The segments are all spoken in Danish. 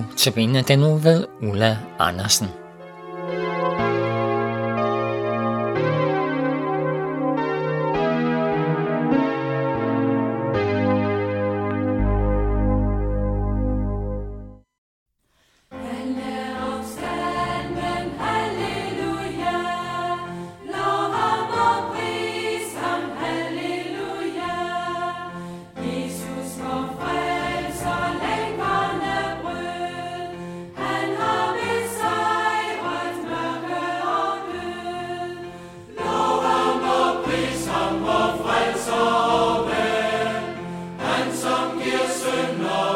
nu tabiner den nu ved Ulla Andersen. Dank dir, Sünder.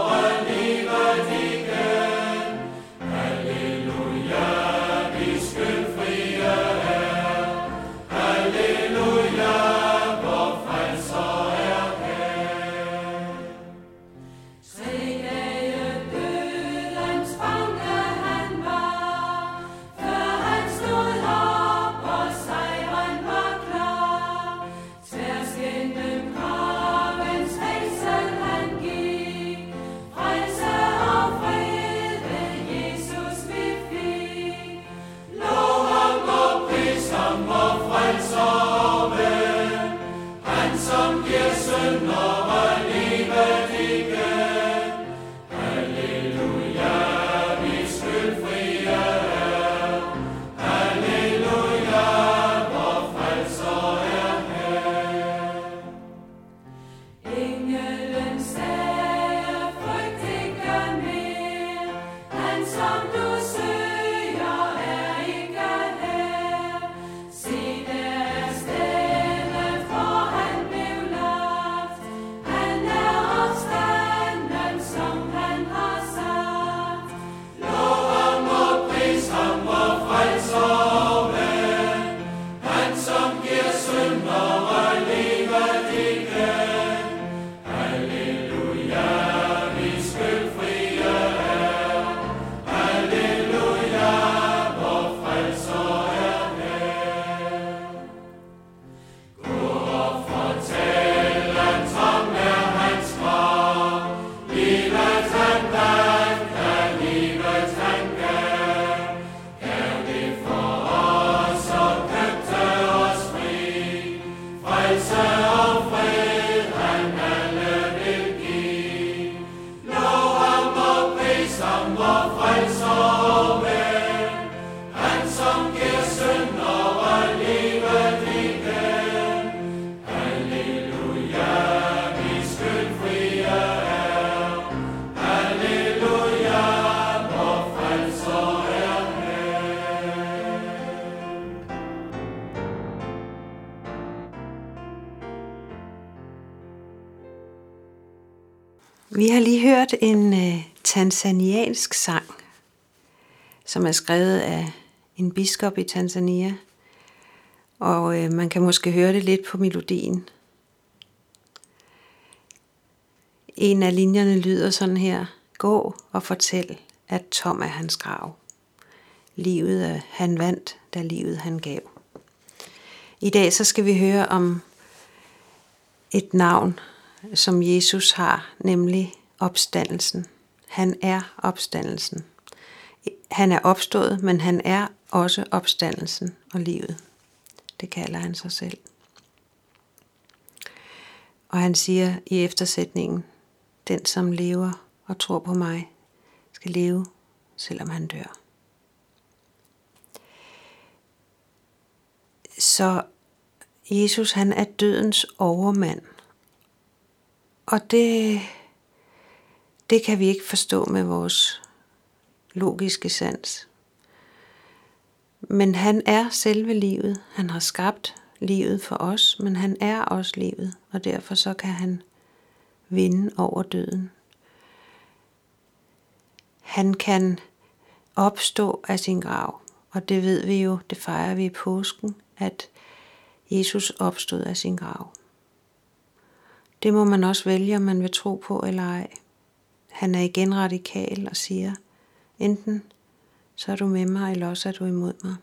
Vi har lige hørt en øh, tanzaniansk sang, som er skrevet af en biskop i Tanzania. Og øh, man kan måske høre det lidt på melodien. En af linjerne lyder sådan her. Gå og fortæl, at tom er hans grav. Livet er han vandt, da livet han gav. I dag så skal vi høre om et navn, som Jesus har, nemlig opstandelsen. Han er opstandelsen. Han er opstået, men han er også opstandelsen og livet. Det kalder han sig selv. Og han siger i eftersætningen, den som lever og tror på mig, skal leve, selvom han dør. Så Jesus han er dødens overmand. Og det, det kan vi ikke forstå med vores logiske sans. Men han er selve livet. Han har skabt livet for os, men han er også livet, og derfor så kan han vinde over døden. Han kan opstå af sin grav, og det ved vi jo, det fejrer vi i påsken, at Jesus opstod af sin grav. Det må man også vælge, om man vil tro på eller ej. Han er igen radikal og siger, enten så er du med mig, eller også er du imod mig.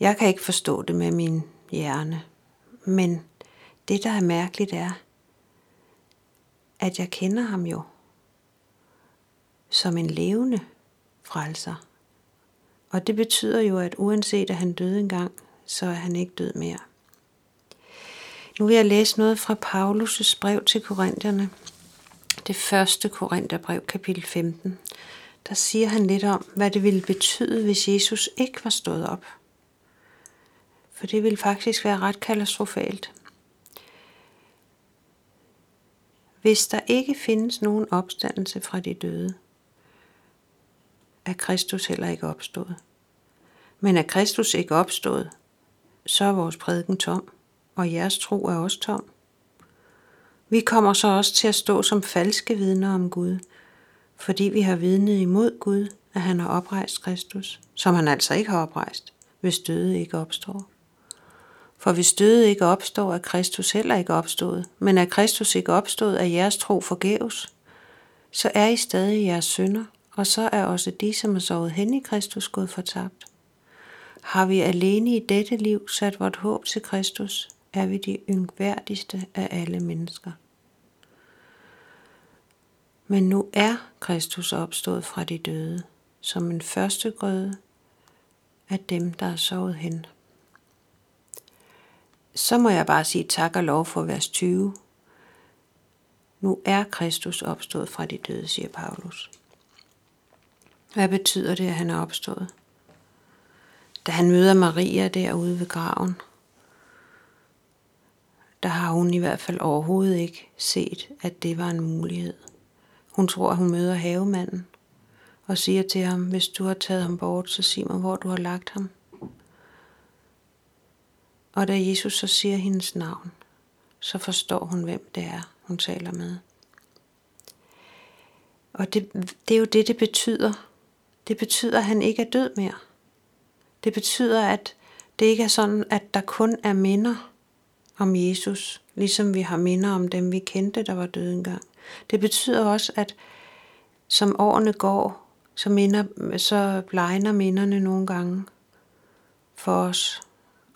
Jeg kan ikke forstå det med min hjerne, men det, der er mærkeligt, er, at jeg kender ham jo. som en levende frelser. Og det betyder jo, at uanset at han døde engang, så er han ikke død mere. Nu vil jeg læse noget fra Paulus' brev til Korintherne. Det første Korintherbrev, kapitel 15. Der siger han lidt om, hvad det ville betyde, hvis Jesus ikke var stået op. For det ville faktisk være ret katastrofalt. Hvis der ikke findes nogen opstandelse fra de døde, er Kristus heller ikke opstået. Men er Kristus ikke opstået, så er vores prædiken tom, og jeres tro er også tom. Vi kommer så også til at stå som falske vidner om Gud, fordi vi har vidnet imod Gud, at han har oprejst Kristus, som han altså ikke har oprejst, hvis døde ikke opstår. For hvis døde ikke opstår, er Kristus heller ikke opstået, men er Kristus ikke opstået, er jeres tro forgæves, så er I stadig jeres synder, og så er også de, som er sovet hen i Kristus, gået fortabt. Har vi alene i dette liv sat vort håb til Kristus, er vi de yngværdigste af alle mennesker. Men nu er Kristus opstået fra de døde, som en første grøde af dem, der er sovet hen. Så må jeg bare sige tak og lov for vers 20. Nu er Kristus opstået fra de døde, siger Paulus. Hvad betyder det, at han er opstået? Da han møder Maria derude ved graven, der har hun i hvert fald overhovedet ikke set, at det var en mulighed. Hun tror, at hun møder havemanden og siger til ham, hvis du har taget ham bort, så sig mig, hvor du har lagt ham. Og da Jesus så siger hendes navn, så forstår hun, hvem det er, hun taler med. Og det, det er jo det, det betyder. Det betyder, at han ikke er død mere. Det betyder, at det ikke er sådan, at der kun er minder om Jesus, ligesom vi har minder om dem, vi kendte, der var døde engang. Det betyder også, at som årene går, så, minder, så blegner minderne nogle gange for os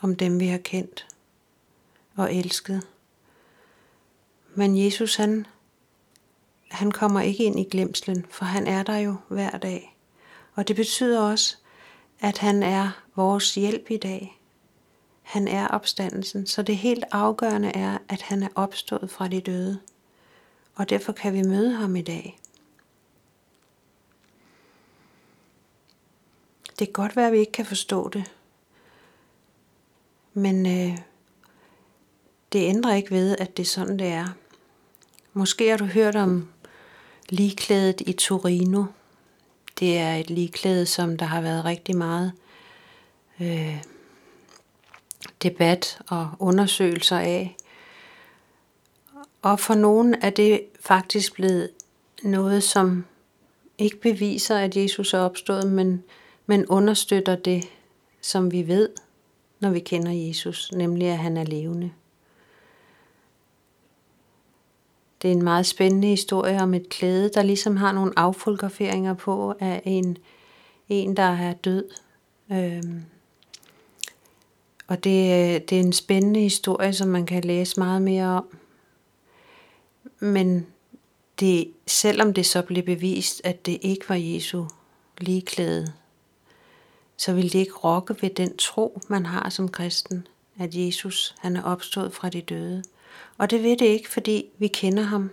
om dem, vi har kendt og elsket. Men Jesus, han, han kommer ikke ind i glemslen, for han er der jo hver dag. Og det betyder også, at han er vores hjælp i dag. Han er opstandelsen, så det helt afgørende er, at han er opstået fra de døde. Og derfor kan vi møde ham i dag. Det kan godt være, at vi ikke kan forstå det, men øh, det ændrer ikke ved, at det er sådan, det er. Måske har du hørt om ligklædet i Torino. Det er et ligklæde, som der har været rigtig meget øh, debat og undersøgelser af. Og for nogen er det faktisk blevet noget, som ikke beviser, at Jesus er opstået, men, men understøtter det, som vi ved når vi kender Jesus, nemlig at han er levende. Det er en meget spændende historie om et klæde, der ligesom har nogle affotograferinger på af en, en der er død. Øhm, og det, øh, det er en spændende historie, som man kan læse meget mere om. Men det, selvom det så blev bevist, at det ikke var Jesu ligeklæde, så vil det ikke rokke ved den tro, man har som kristen, at Jesus han er opstået fra de døde. Og det ved det ikke, fordi vi kender ham,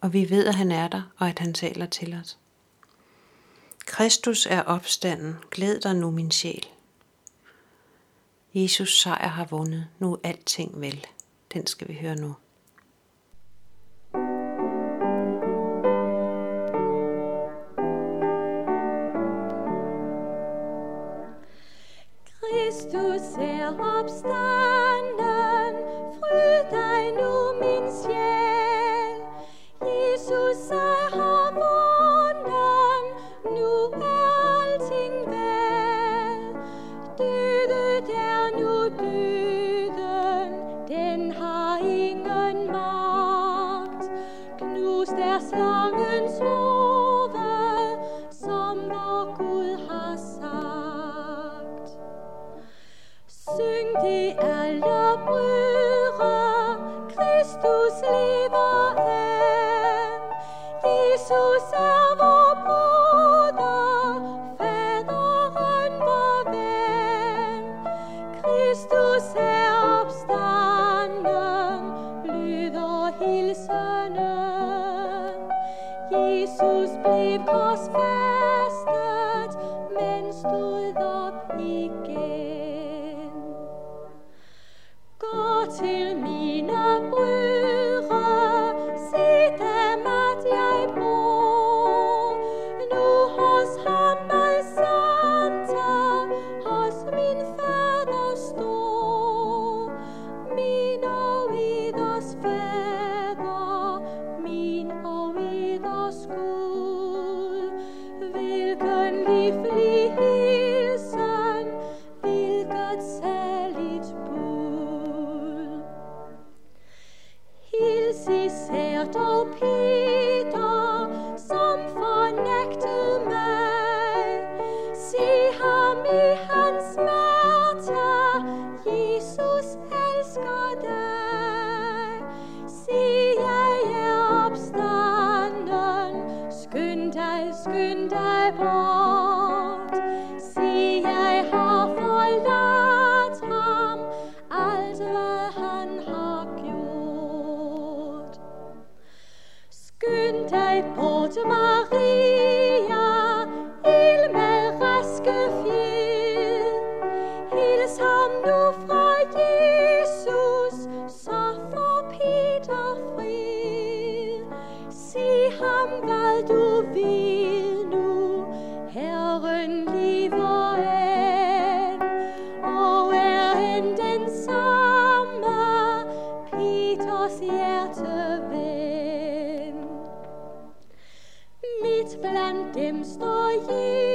og vi ved, at han er der, og at han taler til os. Kristus er opstanden. Glæd dig nu, min sjæl. Jesus sejr har vundet. Nu er alting vel. Den skal vi høre nu. Kristus er opstået. Jesus blev korsfæstet, men stod op igen. Gå til Dim im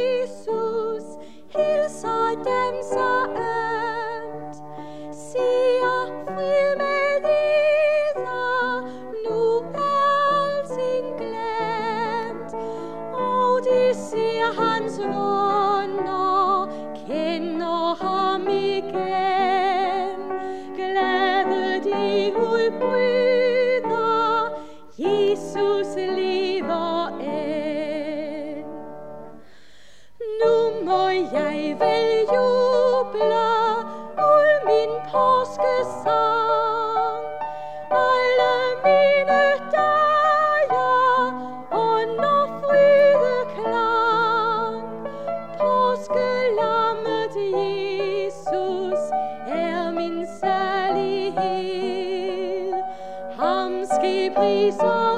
please. Oh.